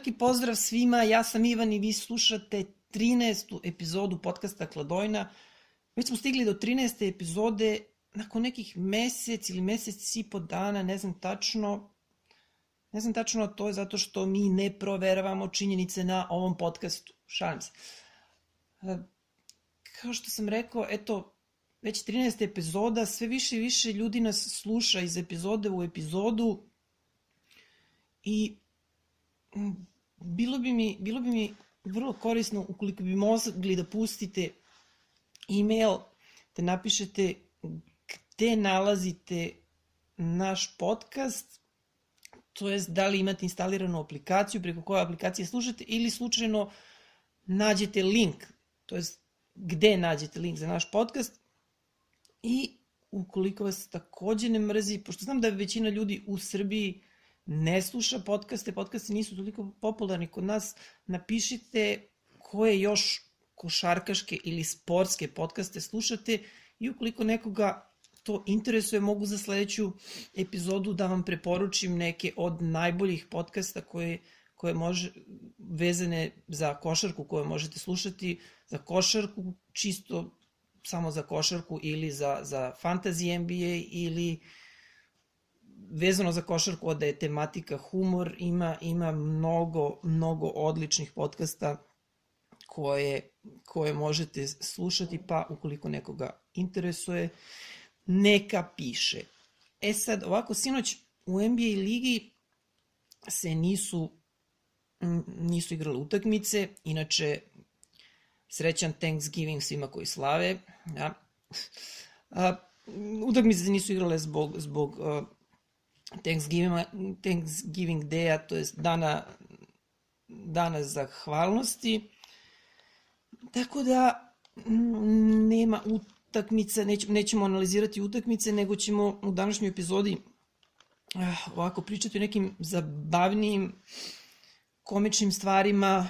veliki pozdrav svima, ja sam Ivan i vi slušate 13. epizodu podcasta Kladojna. Već smo stigli do 13. epizode nakon nekih mesec ili mesec i po dana, ne znam tačno, ne znam tačno, to je zato što mi ne proveravamo činjenice na ovom podcastu. Šalim se. E, kao što sam rekao, eto, već 13. epizoda, sve više i više ljudi nas sluša iz epizode u epizodu i bilo bi mi, bilo bi mi vrlo korisno ukoliko bi mogli da pustite e-mail, da napišete gde nalazite naš podcast, to jest da li imate instaliranu aplikaciju, preko koje aplikacije slušate ili slučajno nađete link, to jest gde nađete link za naš podcast. I ukoliko vas takođe ne mrzi, pošto znam da većina ljudi u Srbiji ne sluša podcaste, podcaste nisu toliko popularni kod nas, napišite koje još košarkaške ili sportske podcaste slušate i ukoliko nekoga to interesuje, mogu za sledeću epizodu da vam preporučim neke od najboljih podcasta koje, koje može, vezane za košarku koje možete slušati, za košarku, čisto samo za košarku ili za, za fantasy NBA ili uh, vezano za košarku, da je tematika humor, ima, ima mnogo, mnogo odličnih podcasta koje, koje možete slušati, pa ukoliko nekoga interesuje, neka piše. E sad, ovako, sinoć u NBA ligi se nisu nisu igrale utakmice, inače srećan Thanksgiving svima koji slave. Ja. A, utakmice se nisu igrale zbog, zbog Thanksgiving, Thanksgiving Day-a, to je dana, dana zahvalnosti. Tako da nema utakmice, nećemo, nećemo analizirati utakmice, nego ćemo u današnjoj epizodi ah, ovako pričati o nekim zabavnijim komičnim stvarima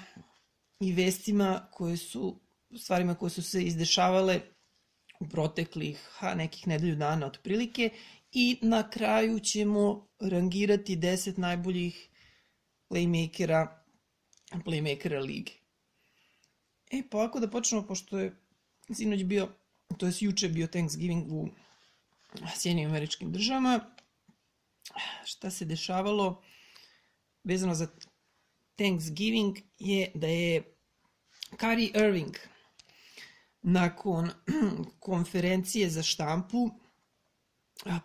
i vestima koje su stvarima koje su se izdešavale u proteklih ha, nekih nedelju dana otprilike i na kraju ćemo rangirati 10 najboljih playmakera playmakera lige. E, pa ovako da počnemo, pošto je sinoć bio, to je juče bio Thanksgiving u Sjedinim američkim državama, šta se dešavalo vezano za Thanksgiving je da je Kari Irving nakon konferencije za štampu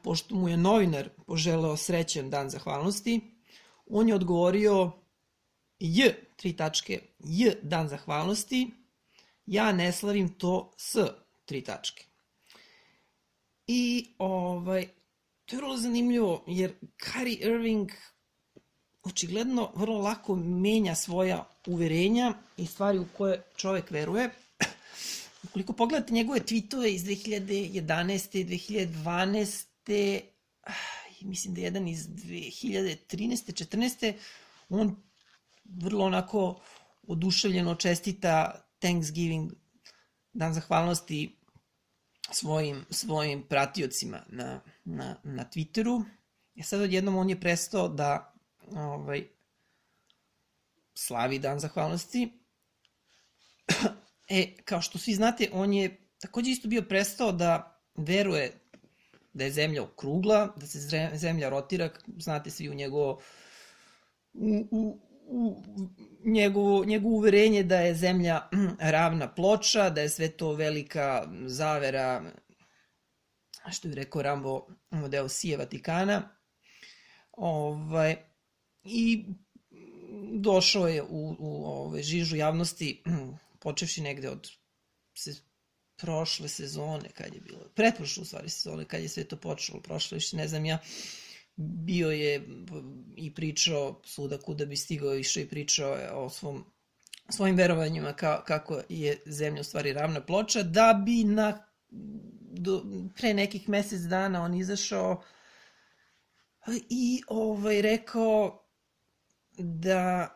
pošto mu je novinar poželeo srećan dan zahvalnosti, on je odgovorio J, tri tačke, J dan zahvalnosti, ja ne slavim to s, tri tačke. I ovaj, to je vrlo zanimljivo, jer Kyrie Irving očigledno vrlo lako menja svoja uverenja i stvari u koje čovek veruje. Ukoliko pogledate njegove tweetove iz 2011. 2012. mislim da je jedan iz 2013. 14. on vrlo onako oduševljeno čestita Thanksgiving, dan zahvalnosti svojim, svojim pratiocima na, na, na Twitteru. I sad odjednom on je prestao da ovaj, slavi dan zahvalnosti E, kao što svi znate, on je takođe isto bio prestao da veruje da je zemlja okrugla, da se zemlja rotira, znate svi u njegovo u, u, u njegovo, njegovo uverenje da je zemlja ravna ploča, da je sve to velika zavera, što bi rekao Rambo, deo Sije Vatikana. Ovaj, I došao je u, u ove, žižu javnosti počevši negde od se, prošle sezone, kad je bilo, pretprošle u stvari sezone, kad je sve to počelo, prošle, više ne znam ja, bio je i pričao svuda kuda bi stigao, išao i pričao o svom svojim verovanjima ka, kako je zemlja u stvari ravna ploča, da bi na do, pre nekih mesec dana on izašao i ovaj rekao da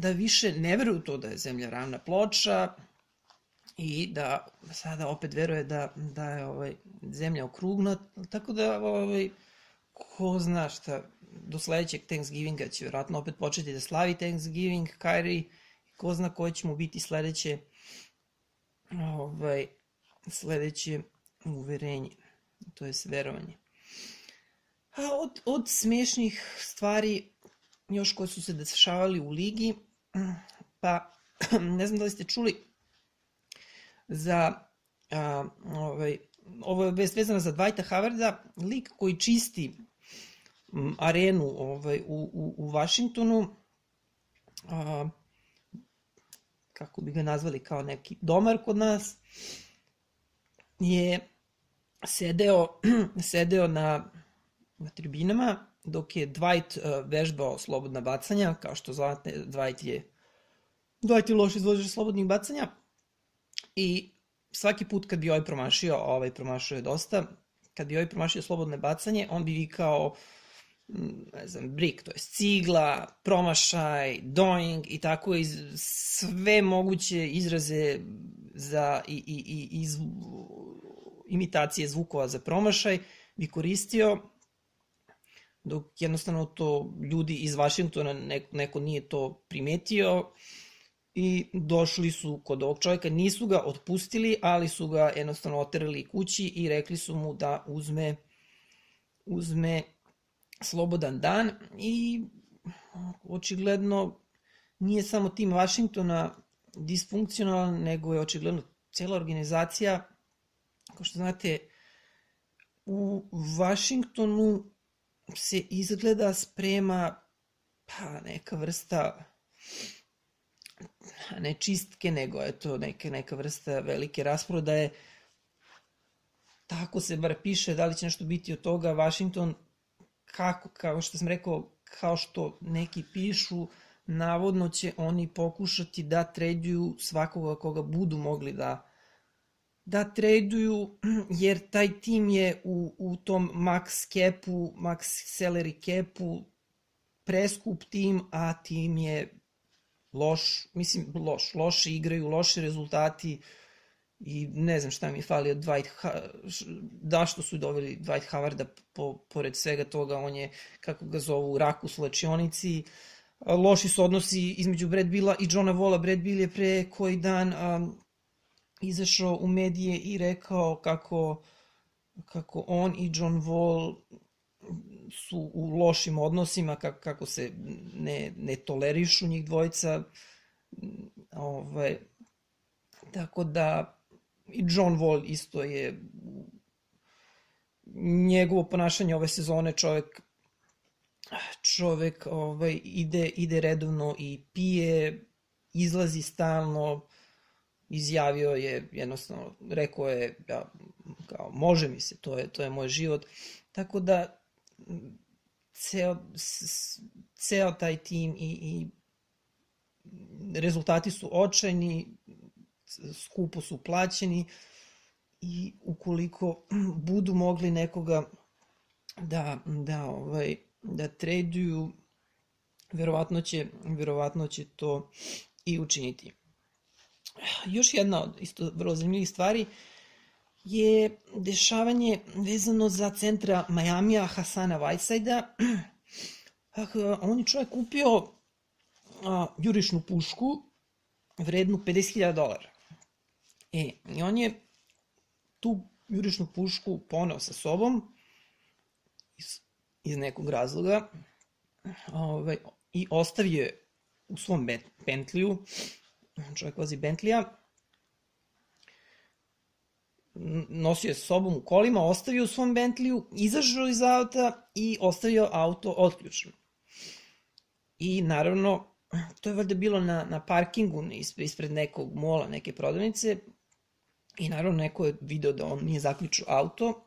da više ne veruju to da je zemlja ravna ploča i da sada opet veruje da, da je ovaj, zemlja okrugna, tako da ovaj, ko zna šta do sledećeg Thanksgivinga će vjerojatno opet početi da slavi Thanksgiving, Kyrie, ko zna koje će mu biti sledeće ovaj, sledeće uverenje, to je verovanje. A od, od smešnih stvari još koje su se dešavali u ligi, pa ne znam da li ste čuli za a, ovaj, ovo je vest vezana za Dwighta Havarda, lik koji čisti arenu ovaj, u, u, u Vašingtonu, a, kako bi ga nazvali kao neki domar kod nas, je sedeo, sedeo na, na tribinama dok je Dwight uh, vežbao slobodna bacanja, kao što znate, Dwight je Dwight je loš izvođač slobodnih bacanja i svaki put kad bi ovaj promašio, ovaj promašio je dosta, kad bi ovaj promašio slobodne bacanje, on bi vikao ne znam, brik, to je cigla, promašaj, doing i tako iz sve moguće izraze za i, i, i iz, imitacije zvukova za promašaj bi koristio dok jednostavno to ljudi iz Vašingtona neko, neko nije to primetio i došli su kod ovog čovjeka, nisu ga otpustili, ali su ga jednostavno oterali kući i rekli su mu da uzme uzme slobodan dan i očigledno nije samo tim Vašingtona disfunkcionalan, nego je očigledno cela organizacija, kao što znate, u Vašingtonu se izgleda sprema pa neka vrsta ne čistke, nego je to neka, neka vrsta velike rasprodaje. Tako se bar piše, da li će nešto biti od toga. Washington kako, kao što sam rekao, kao što neki pišu, navodno će oni pokušati da traduju svakoga koga budu mogli da da traduju, jer taj tim je u, u tom max capu, max salary capu preskup tim, a tim je loš, mislim loš, loše igraju, loši rezultati, i ne znam šta mi je falio Dwight ha da što su doveli Dwight Howarda po, pored svega toga on je kako ga zovu u raku slačionici. Loši su odnosi između Brad Billa i Johna Vola Brad Bill je pre koji dan um, izašao u medije i rekao kako kako on i John Wall su u lošim odnosima, kako, kako se ne, ne tolerišu njih dvojica. Ovaj, tako da i John Wall isto je njegovo ponašanje ove sezone čovek čovek ovaj, ide, ide redovno i pije, izlazi stalno, izjavio je, jednostavno, rekao je, ja, kao, može mi se, to je, to je moj život. Tako da, ceo, ceo taj tim i, i rezultati su očajni, skupo su plaćeni i ukoliko budu mogli nekoga da, da, ovaj, da traduju, verovatno će, verovatno će to i učiniti. Još jedna od isto vrlo zanimljivih stvari je dešavanje vezano za centra Majamija Hasana Whiteside-a. On je čovjek kupio jurišnu pušku vrednu 50.000 dolara. E, i on je tu jurišnu pušku poneo sa sobom iz, iz nekog razloga ovaj, i ostavio je u svom Bentliju, čovjek vozi Bentlija, nosio je sobom u kolima, ostavio u svom Bentliju, izašao iz auta i ostavio auto otključeno. I naravno, to je valjda bilo na, na parkingu ispred nekog mola, neke prodavnice, I naravno neko je video da on nije zaključio auto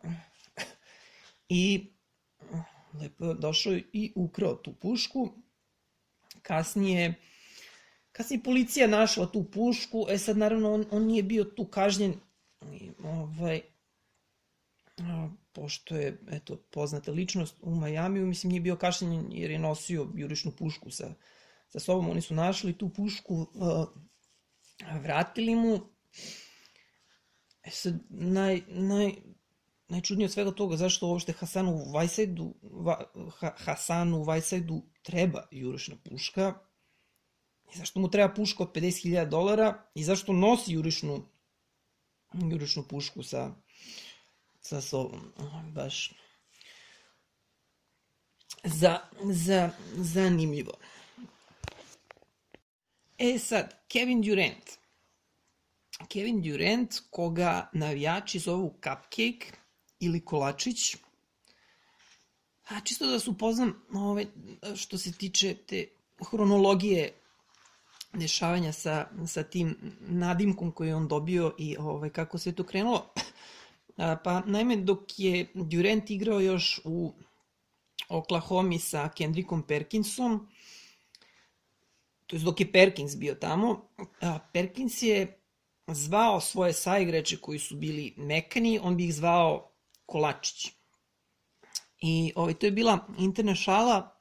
i lepo je došao i ukrao tu pušku. Kasnije, kasnije policija našla tu pušku, e sad naravno on, on nije bio tu kažnjen, ovaj, a, pošto je eto, poznata ličnost u Majamiju, mislim nije bio kažnjen jer je nosio jurišnu pušku sa, sa sobom, oni su našli tu pušku, a, vratili mu, E sad, naj, naj, najčudnije od svega toga, zašto uopšte Hasanu Vajsajdu, va, ha, Hasanu Vajsajdu treba jurišna puška, i zašto mu treba puška od 50.000 dolara i zašto nosi jurišnu, jurišnu pušku sa, sa sobom. Baš za, za, zanimljivo. E sad, Kevin Durant. Kevin Durant, koga navijači zovu Cupcake ili Kolačić. A čisto da se upoznam ove, što se tiče te hronologije dešavanja sa, sa tim nadimkom koji je on dobio i ovaj, kako se to krenulo. Pa naime, dok je Durant igrao još u Oklahoma sa Kendrickom Perkinsom, to je dok je Perkins bio tamo, Perkins je zvao svoje saigrače koji su bili mekani, on bi ih zvao Kolačić. I ovaj, to je bila interna šala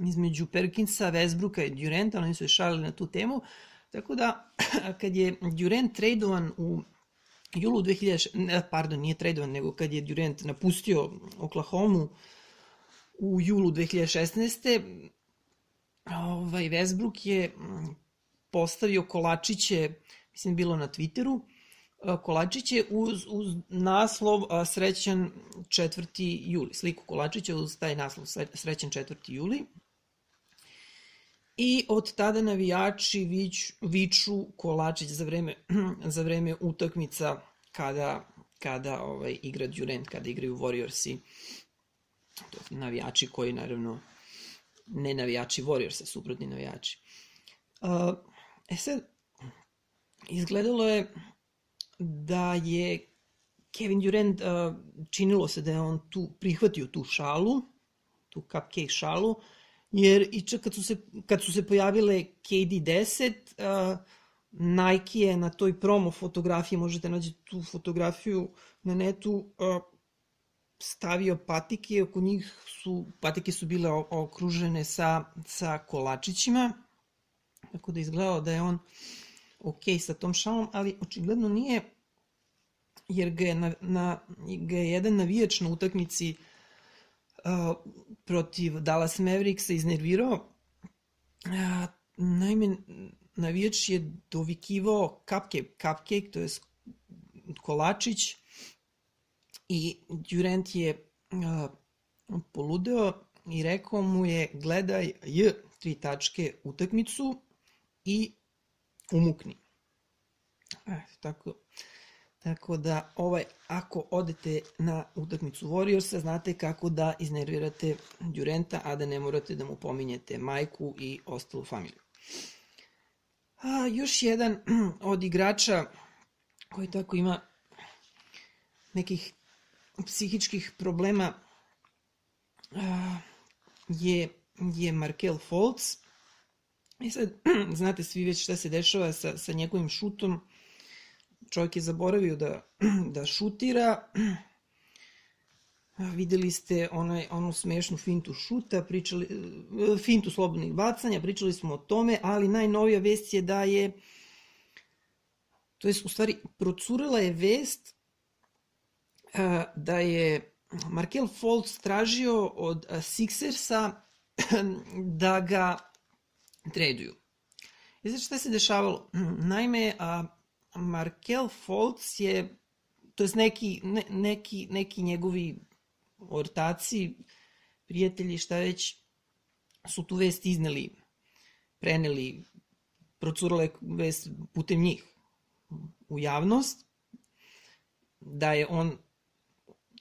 između Perkinsa, Westbrooka i Durenta, oni su je šalili na tu temu, tako da kad je Durant tradovan u julu 2000, pardon, nije tradovan, nego kad je Durant napustio Oklahoma u julu 2016. Ovaj, Westbrook je postavio kolačiće, mislim bilo na Twitteru, kolačiće uz, uz naslov Srećan 4. juli, sliku kolačića uz taj naslov Srećan 4. juli. I od tada navijači vič, viču kolačić za vreme, za vreme utakmica kada, kada ovaj, igra Durant, kada igraju Warriorsi. To navijači koji naravno ne navijači Warriorsa, suprotni navijači. Uh, e sad, izgledalo je da je Kevin Durant, uh, činilo se da je on tu prihvatio tu šalu, tu cupcake šalu, jer i čak kad su se, kad su se pojavile KD10, uh, Nike je na toj promo fotografiji, možete naći tu fotografiju na netu, uh, stavio patike, oko njih su, patike su bile okružene sa, sa kolačićima, tako da izgledao da je on ok sa tom šalom, ali očigledno nije, jer ga je, na, na, ga je jedan navijač na utakmici uh, protiv Dallas Mavericksa iznervirao. Uh, naime, navijač je dovikivao cupcake, cupcake, to je kolačić, I Durant je uh, poludeo i rekao mu je gledaj J tri tačke utakmicu i umukni. E, tako, tako da ovaj, ako odete na utakmicu Warriorsa, znate kako da iznervirate Durenta, a da ne morate da mu pominjete majku i ostalu familiju. A, još jedan od igrača koji tako ima nekih psihičkih problema je, je Markel Foltz. I sad, znate svi već šta se dešava sa, sa njegovim šutom. Čovjek je zaboravio da, da šutira. Videli ste onaj, onu smešnu fintu šuta, pričali, fintu slobodnih bacanja, pričali smo o tome, ali najnovija vest je da je, to je u stvari, procurela je vest da je Markel Fultz tražio od Sixersa da ga traduju. I znači šta se dešavalo? Naime, Markel Fultz je, to je neki, ne, neki, neki njegovi ortaci, prijatelji, šta već, su tu vest izneli, preneli, procurale vest putem njih u javnost, da je on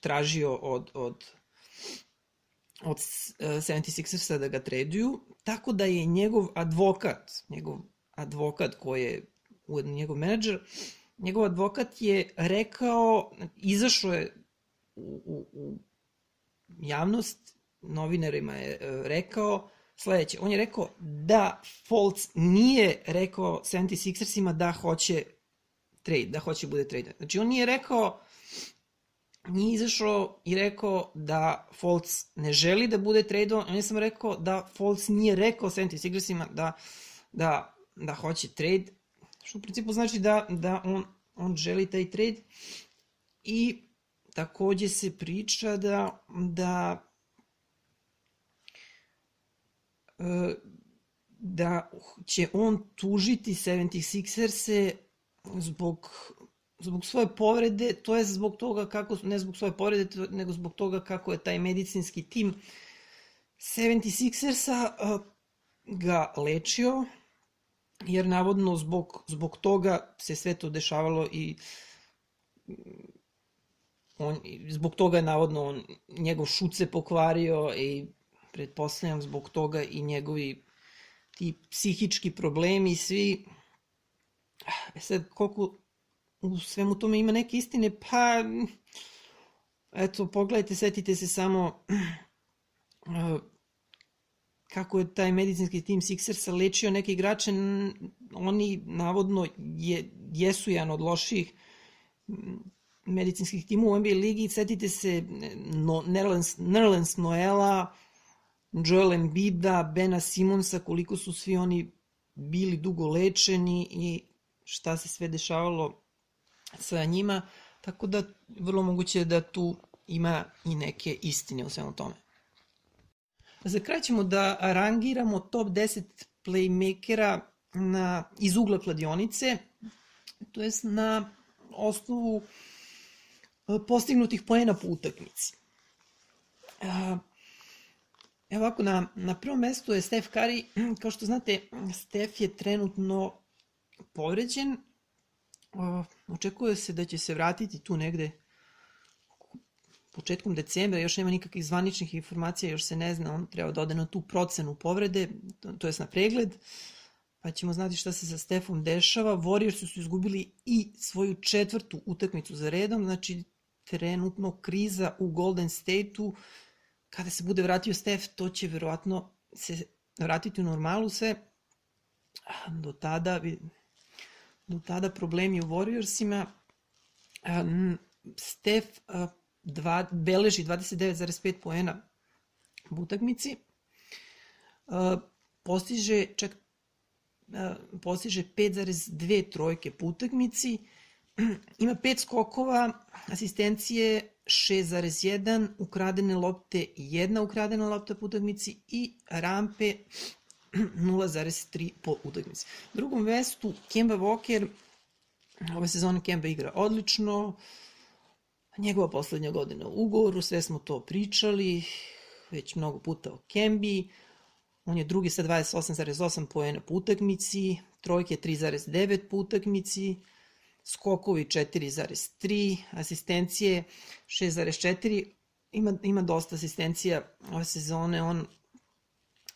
tražio od, od, od 76ersa eh, da ga traduju, tako da je njegov advokat, njegov advokat koji je ujedno njegov menadžer, njegov advokat je rekao, izašao je u, u, u javnost, novinarima je eh, rekao sledeće. On je rekao da Fultz nije rekao 76ersima da hoće trade, da hoće bude trade. Znači on nije rekao nije izašao i rekao da Fultz ne želi da bude tradovan, je samo rekao da Fultz nije rekao 76ersima da, da, da hoće trade, što u principu znači da, da on, on želi taj trade. I takođe se priča da, da e, da će on tužiti 76ers-e zbog zbog svoje povrede, to je zbog toga kako, ne zbog svoje povrede, nego zbog toga kako je taj medicinski tim 76ersa ga lečio, jer navodno zbog, zbog toga se sve to dešavalo i on, zbog toga je navodno on, njegov šut se pokvario i pretpostavljam zbog toga i njegovi ti psihički problemi svi. E sad koliko u svemu tome ima neke istine pa eto pogledajte setite se samo kako je taj medicinski tim Sixersa lečio neke igrače, oni navodno je, jesu jedan od loših medicinskih timova u NBA ligi. Setite se no, Nerlens, Nerlens Noela, Joel Embida, Bena Simonsa, koliko su svi oni bili dugo lečeni i šta se sve dešavalo sa njima, tako da vrlo moguće da tu ima i neke istine u svemu tome. Za kraj ćemo da rangiramo top 10 playmakera na, iz ugla kladionice, to jest na osnovu e, postignutih poena po utakmici. E, evo ovako, na, na prvom mestu je Steph Curry. Kao što znate, Steph je trenutno povređen. Očekuje se da će se vratiti tu negde početkom decembra, još nema nikakvih zvaničnih informacija, još se ne zna, on treba da ode na tu procenu povrede, to je na pregled, pa ćemo znati šta se sa Stefom dešava. Warriors su izgubili i svoju četvrtu utakmicu za redom, znači trenutno kriza u Golden State-u, kada se bude vratio Stef, to će verovatno se vratiti u normalu sve. Do tada, do tada problemi u Warriorsima. Stef dva, beleži 29,5 poena u utakmici, postiže čak postiže 5,2 trojke po utakmici, ima 5 skokova, asistencije 6,1, ukradene lopte 1 ukradena lopta po utakmici i rampe 0,3 po utakmici. U drugom vestu Kemba Walker ove sezone Kemba igra odlično, njegova poslednja godina u ugovoru, sve smo to pričali, već mnogo puta o Kembi, on je drugi sa 28,8 poena po utakmici, trojke 3,9 po utakmici, skokovi 4,3, asistencije 6,4, ima, ima dosta asistencija ove sezone, on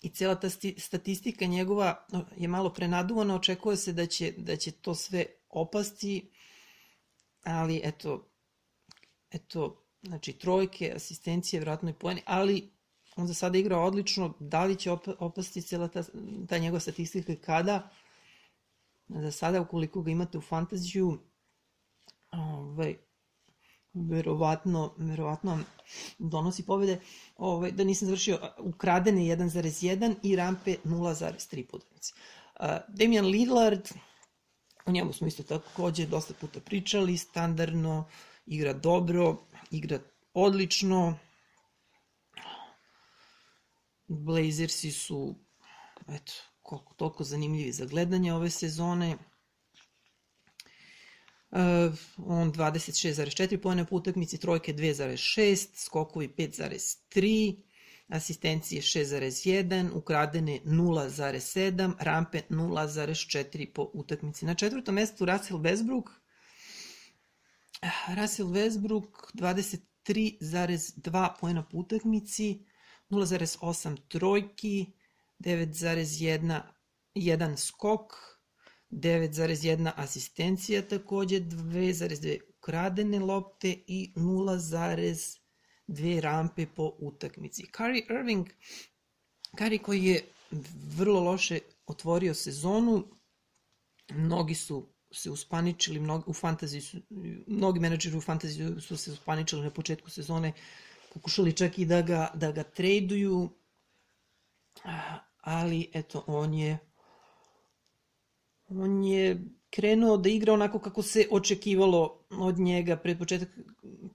i cela ta statistika njegova je malo prenaduvana, očekuje se da će, da će to sve opasti, ali eto, eto, znači trojke, asistencije, vratno i poeni, ali on za sada igra odlično, da li će opasti cijela ta, ta njegova statistika kada, za sada ukoliko ga imate u fantaziju, ovaj, verovatno, verovatno donosi pobede, ovaj, da nisam završio, ukradene 1.1 i rampe 0.3 podrednici. Uh, Damian Lillard, o njemu smo isto takođe dosta puta pričali, standardno, igra dobro, igra odlično. Blazersi su eto, koliko toliko zanimljivi za gledanje ove sezone. Uh, on 26,4 pojene po utakmici, trojke 2,6, skokovi 5,3, asistencije 6,1, ukradene 0,7, rampe 0,4 po utakmici. Na četvrtom mestu Russell Westbrook Russell Westbrook 23,2 pojena po utakmici, 0,8 trojki, 9,1 1 skok, 9,1 asistencija takođe, 2,2 ukradene lopte i 0,2 rampe po utakmici. Kyrie Irving, Kyrie koji je vrlo loše otvorio sezonu, mnogi su se uspaničili, mnogi, u fantaziji su, mnogi menadžeri u fantaziji su se uspaničili na početku sezone, pokušali čak i da ga, da ga traduju, ali eto, on je on je krenuo da igra onako kako se očekivalo od njega pred početak,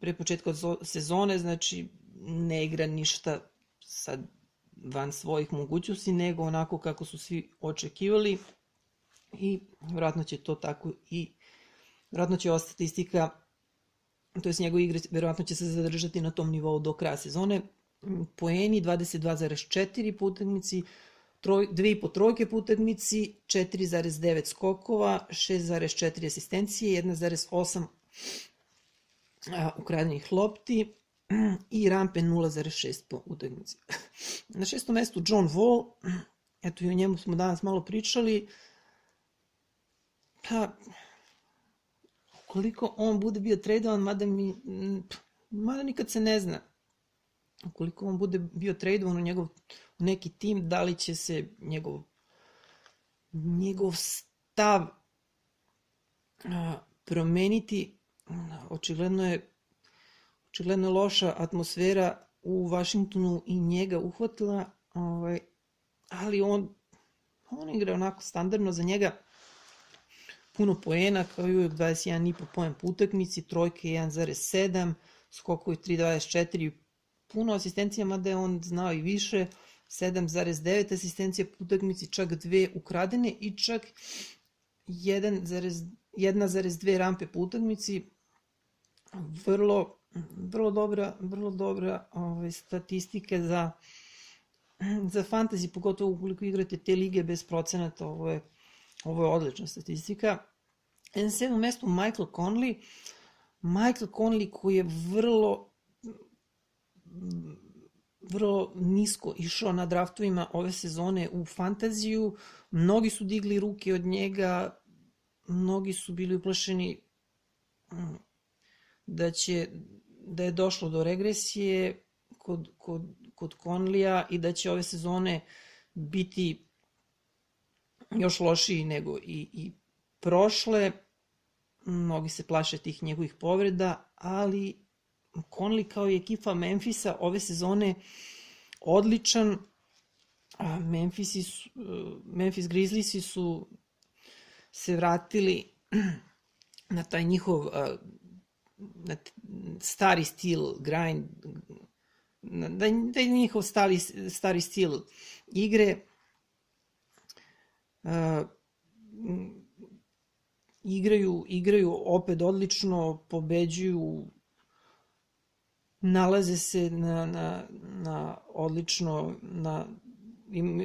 pred početka sezone, znači ne igra ništa sad van svojih mogućnosti, nego onako kako su svi očekivali i vratno će to tako i vratno će ova statistika to je njegov igre, verovatno će se zadržati na tom nivou do kraja sezone. Poeni 22,4 po utakmici, troj, dve i po trojke po utakmici, 4,9 skokova, 6,4 asistencije, 1,8 ukradenih lopti i rampe 0,6 po utakmici. Na šestom mestu John Wall, eto i o njemu smo danas malo pričali, pa koliko on bude bio tradovan, mada mi, mada nikad se ne zna. Ukoliko on bude bio tradovan u njegov u neki tim, da li će se njegov njegov stav a, promeniti. Očigledno je očigledno je loša atmosfera u Vašingtonu i njega uhvatila, ovaj, ali on on igra onako standardno za njega puno poena, kao i uvijek 21,5 poen po utakmici, trojke 1,7, skokovi 3,24, puno asistencija, mada je on znao i više, 7,9 asistencija po utakmici, čak dve ukradene i čak 1,2 rampe po utakmici, vrlo, vrlo dobra, vrlo dobra ovaj, statistike za, za fantasy, pogotovo ukoliko igrate te lige bez procenata, ovo je Ovo je odlična statistika. Na sedmom mestu Michael Conley. Michael Conley koji je vrlo vrlo nisko išao na draftovima ove sezone u fantaziju. Mnogi su digli ruke od njega, mnogi su bili uplašeni mm, da će da je došlo do regresije kod, kod, kod Conleya i da će ove sezone biti još lošiji nego i, i prošle. Mnogi se plaše tih njegovih povreda, ali Conley kao i ekipa Memfisa ove sezone odličan. A Memphis, su, Memphis Grizzliesi su se vratili na taj njihov na stari stil grind na, da, da njihov stari, stari stil igre igraju, igraju opet odlično, pobeđuju, nalaze se na, na, na odlično, na,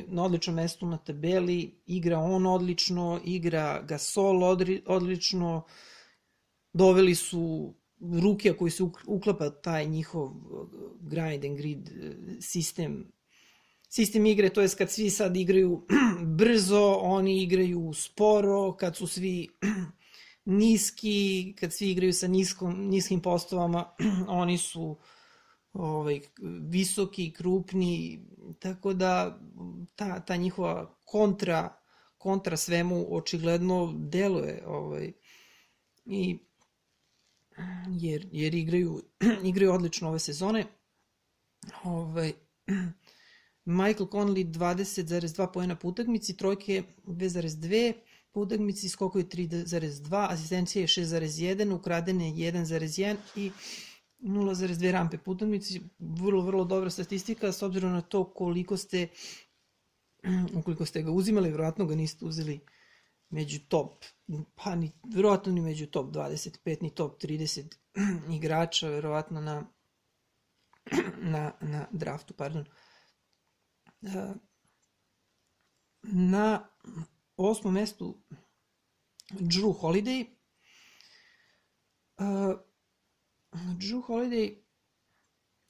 na odličnom mestu na tabeli, igra on odlično, igra Gasol odlično, doveli su ruke koji se uklapa taj njihov grind and grid sistem sistem igre, to je kad svi sad igraju brzo, oni igraju sporo, kad su svi niski, kad svi igraju sa niskom, niskim postovama, oni su ovaj, visoki, krupni, tako da ta, ta njihova kontra, kontra svemu očigledno deluje ovaj, i jer, jer igraju, igraju odlično ove sezone. Ovaj, Michael Conley 20,2 poena po utakmici, trojke 2,2 po utakmici, skoko je 3,2, asistencija je 6,1, ukradene 1,1 i 0,2 rampe po utakmici. Vrlo, vrlo dobra statistika s obzirom na to koliko ste, ukoliko ste ga uzimali, vjerojatno ga niste uzeli među top, pa ni, vjerojatno ni među top 25, ni top 30 igrača, vjerojatno na, na, na draftu, pardon. Na osmom mestu Drew Holiday. Drew Holiday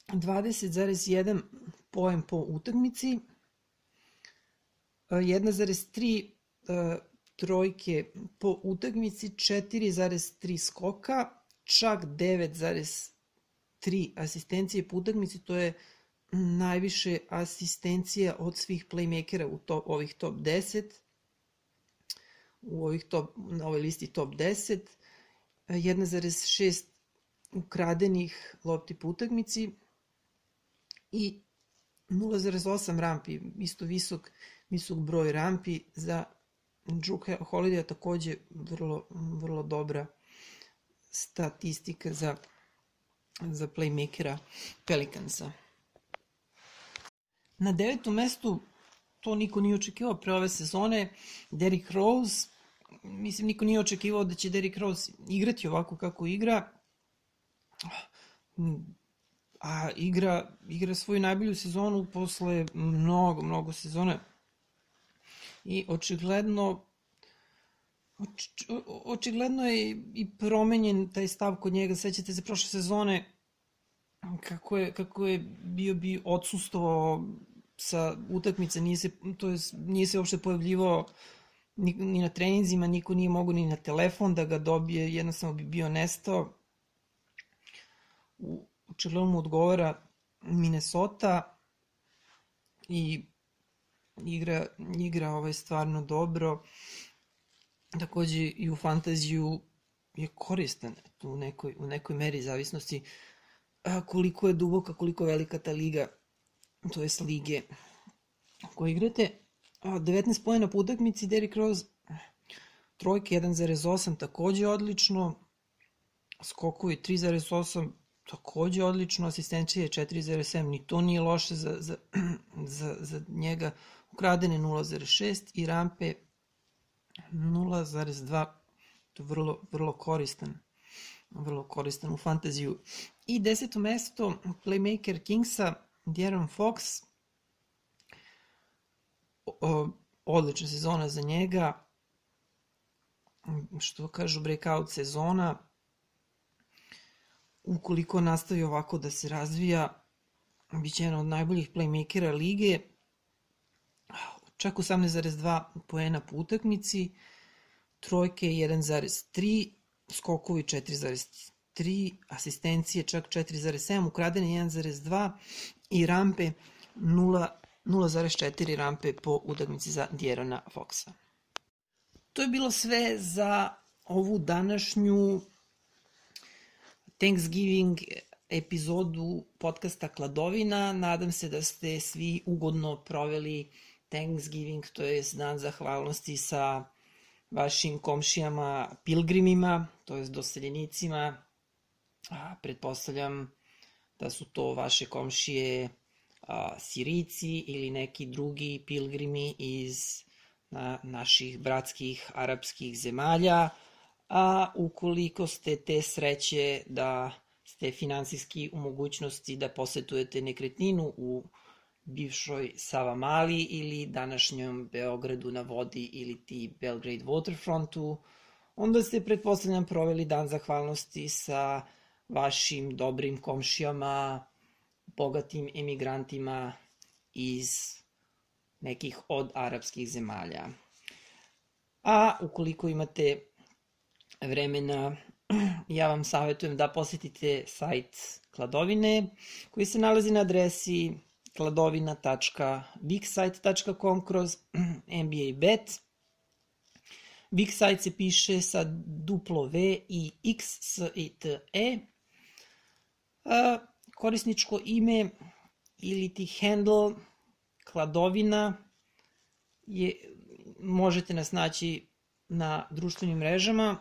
20,1 poen po utakmici, 1,3 trojke po utakmici, 4,3 skoka, čak 9,3 asistencije po utakmici, to je najviše asistencija od svih playmakera u top, ovih top 10 u ovih top, na ovoj listi top 10 1,6 ukradenih lopti po utakmici i 0,8 rampi, isto visok, visok broj rampi za Drew Holiday takođe vrlo, vrlo dobra statistika za, za playmakera Pelicansa. Na devetom mestu, to niko nije očekivao pre ove sezone, Derrick Rose, mislim niko nije očekivao da će Derrick Rose igrati ovako kako igra, a igra, igra svoju najbolju sezonu posle mnogo, mnogo sezone. I očigledno oč, očigledno je i promenjen taj stav kod njega, sećate se prošle sezone kako je, kako je bio bi odsustovao sa utakmice, nije se, to je, nije se uopšte pojavljivao ni, ni na treninzima, niko nije mogo ni na telefon da ga dobije, jednostavno bi bio nestao. U, očigledno mu odgovara Minnesota i igra, igra ovaj stvarno dobro. Takođe i u fantaziju je koristan u nekoj, u nekoj meri zavisnosti koliko je duboka, koliko velika ta liga, to je lige koje igrate. A, 19 pojena po utakmici, Derrick Rose, trojke 1.8, takođe odlično, skokovi 3.8, takođe odlično, asistencija je 4.7, ni to nije loše za, za, za, za njega, ukradene 0.6 i rampe 0.2, to je vrlo, vrlo koristan, vrlo koristan u fantaziju. I deseto mesto, playmaker Kingsa, De'Aaron Fox, odlična sezona za njega, što kažu breakout sezona, ukoliko nastavi ovako da se razvija, bit će jedan od najboljih playmakera lige, čak 18,2 poena po utakmici, trojke 1,3, skokovi 4,3, asistencije čak 4,7, ukradene 1,2 i rampe 0,4 rampe po utakmici za Djerona Foxa. To je bilo sve za ovu današnju Thanksgiving epizodu podcasta Kladovina. Nadam se da ste svi ugodno proveli Thanksgiving, to je dan zahvalnosti sa vašim komšijama pilgrimima, to je doseljenicima. A, pretpostavljam da su to vaše komšije a, Sirici ili neki drugi pilgrimi iz na, naših bratskih arapskih zemalja. A ukoliko ste te sreće da ste finansijski u mogućnosti da posetujete nekretninu u bivšoj Savamali ili današnjom Beogradu na vodi ili ti Belgrade Waterfrontu, onda ste pretpostavljam proveli dan zahvalnosti sa vašim dobrim komšijama, bogatim emigrantima iz nekih od arapskih zemalja. A ukoliko imate vremena, ja vam savjetujem da posetite sajt Kladovine, koji se nalazi na adresi kladovina.viksite.com kroz NBA bet. Viksite se piše sa duplo V i X S I T E. Korisničko ime ili ti handle Kladovina je, možete nas naći na društvenim mrežama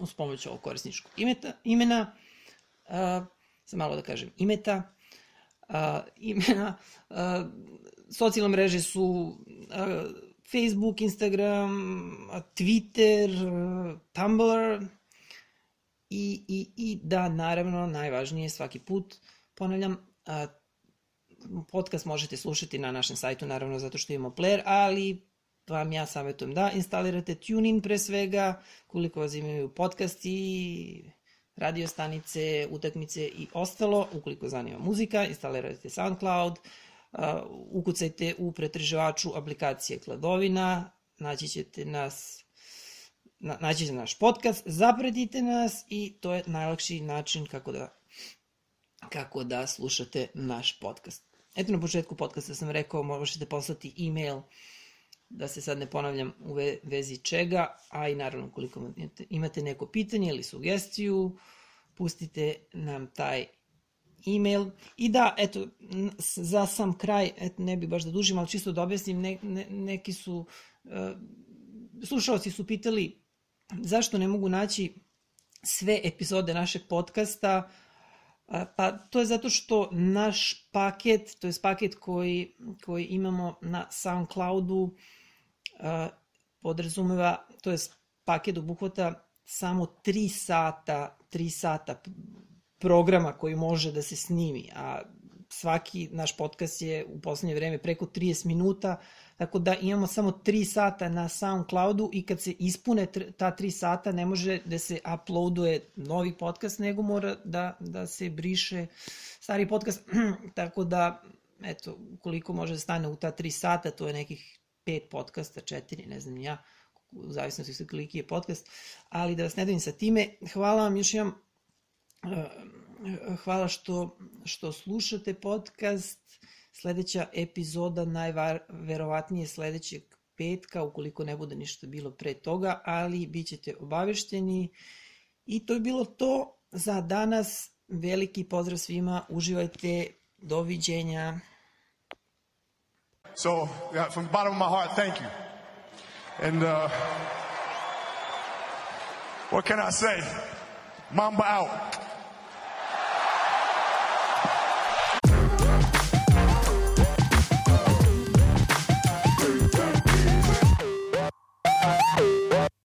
uz pomoć ovog korisničkog imeta, imena, uh, sam malo da kažem imeta, uh, imena, uh, socijalne mreže su uh, Facebook, Instagram, Twitter, Tumblr i, i, i da, naravno, najvažnije svaki put, ponavljam, podcast možete slušati na našem sajtu, naravno zato što imamo player, ali vam ja savjetujem da instalirate TuneIn pre svega, koliko vas imaju podcasti, radio stanice, utakmice i ostalo. Ukoliko zanima muzika, instalirajte SoundCloud, uh, ukucajte u pretraživaču aplikacije Kladovina, naći ćete nas na, naći ćete naš podcast, zapretite nas i to je najlakši način kako da kako da slušate naš podcast. Eto na početku podcasta sam rekao, možete poslati e-mail da se sad ne ponavljam u vezi čega, a i naravno koliko imate neko pitanje ili sugestiju, pustite nam taj e-mail. I da, eto, za sam kraj, eto, ne bi baš da dužim, ali čisto da objasnim, ne, ne, neki su uh, slušalci su pitali zašto ne mogu naći sve epizode našeg podcasta, pa to je zato što naš paket, to je paket koji, koji imamo na SoundCloudu, podrazumeva, to je paket obuhvata samo 3 sata, 3 sata programa koji može da se snimi, a svaki naš podcast je u poslednje vreme preko 30 minuta, tako da imamo samo 3 sata na SoundCloudu i kad se ispune ta 3 sata ne može da se uploaduje novi podcast, nego mora da, da se briše stari podcast, tako da eto, koliko može da stane u ta 3 sata, to je nekih 5 podcasta, 4, ne znam ja, u zavisnosti sa koliki je podcast, ali da vas ne davim sa time, hvala vam, još imam hvala što, što slušate podcast. Sledeća epizoda najverovatnije sledećeg petka, ukoliko ne bude ništa bilo pre toga, ali bit ćete obavešteni. I to je bilo to za danas. Veliki pozdrav svima, uživajte, doviđenja. So, yeah, from the bottom of my heart, thank you. And uh, what can I say? Mamba out.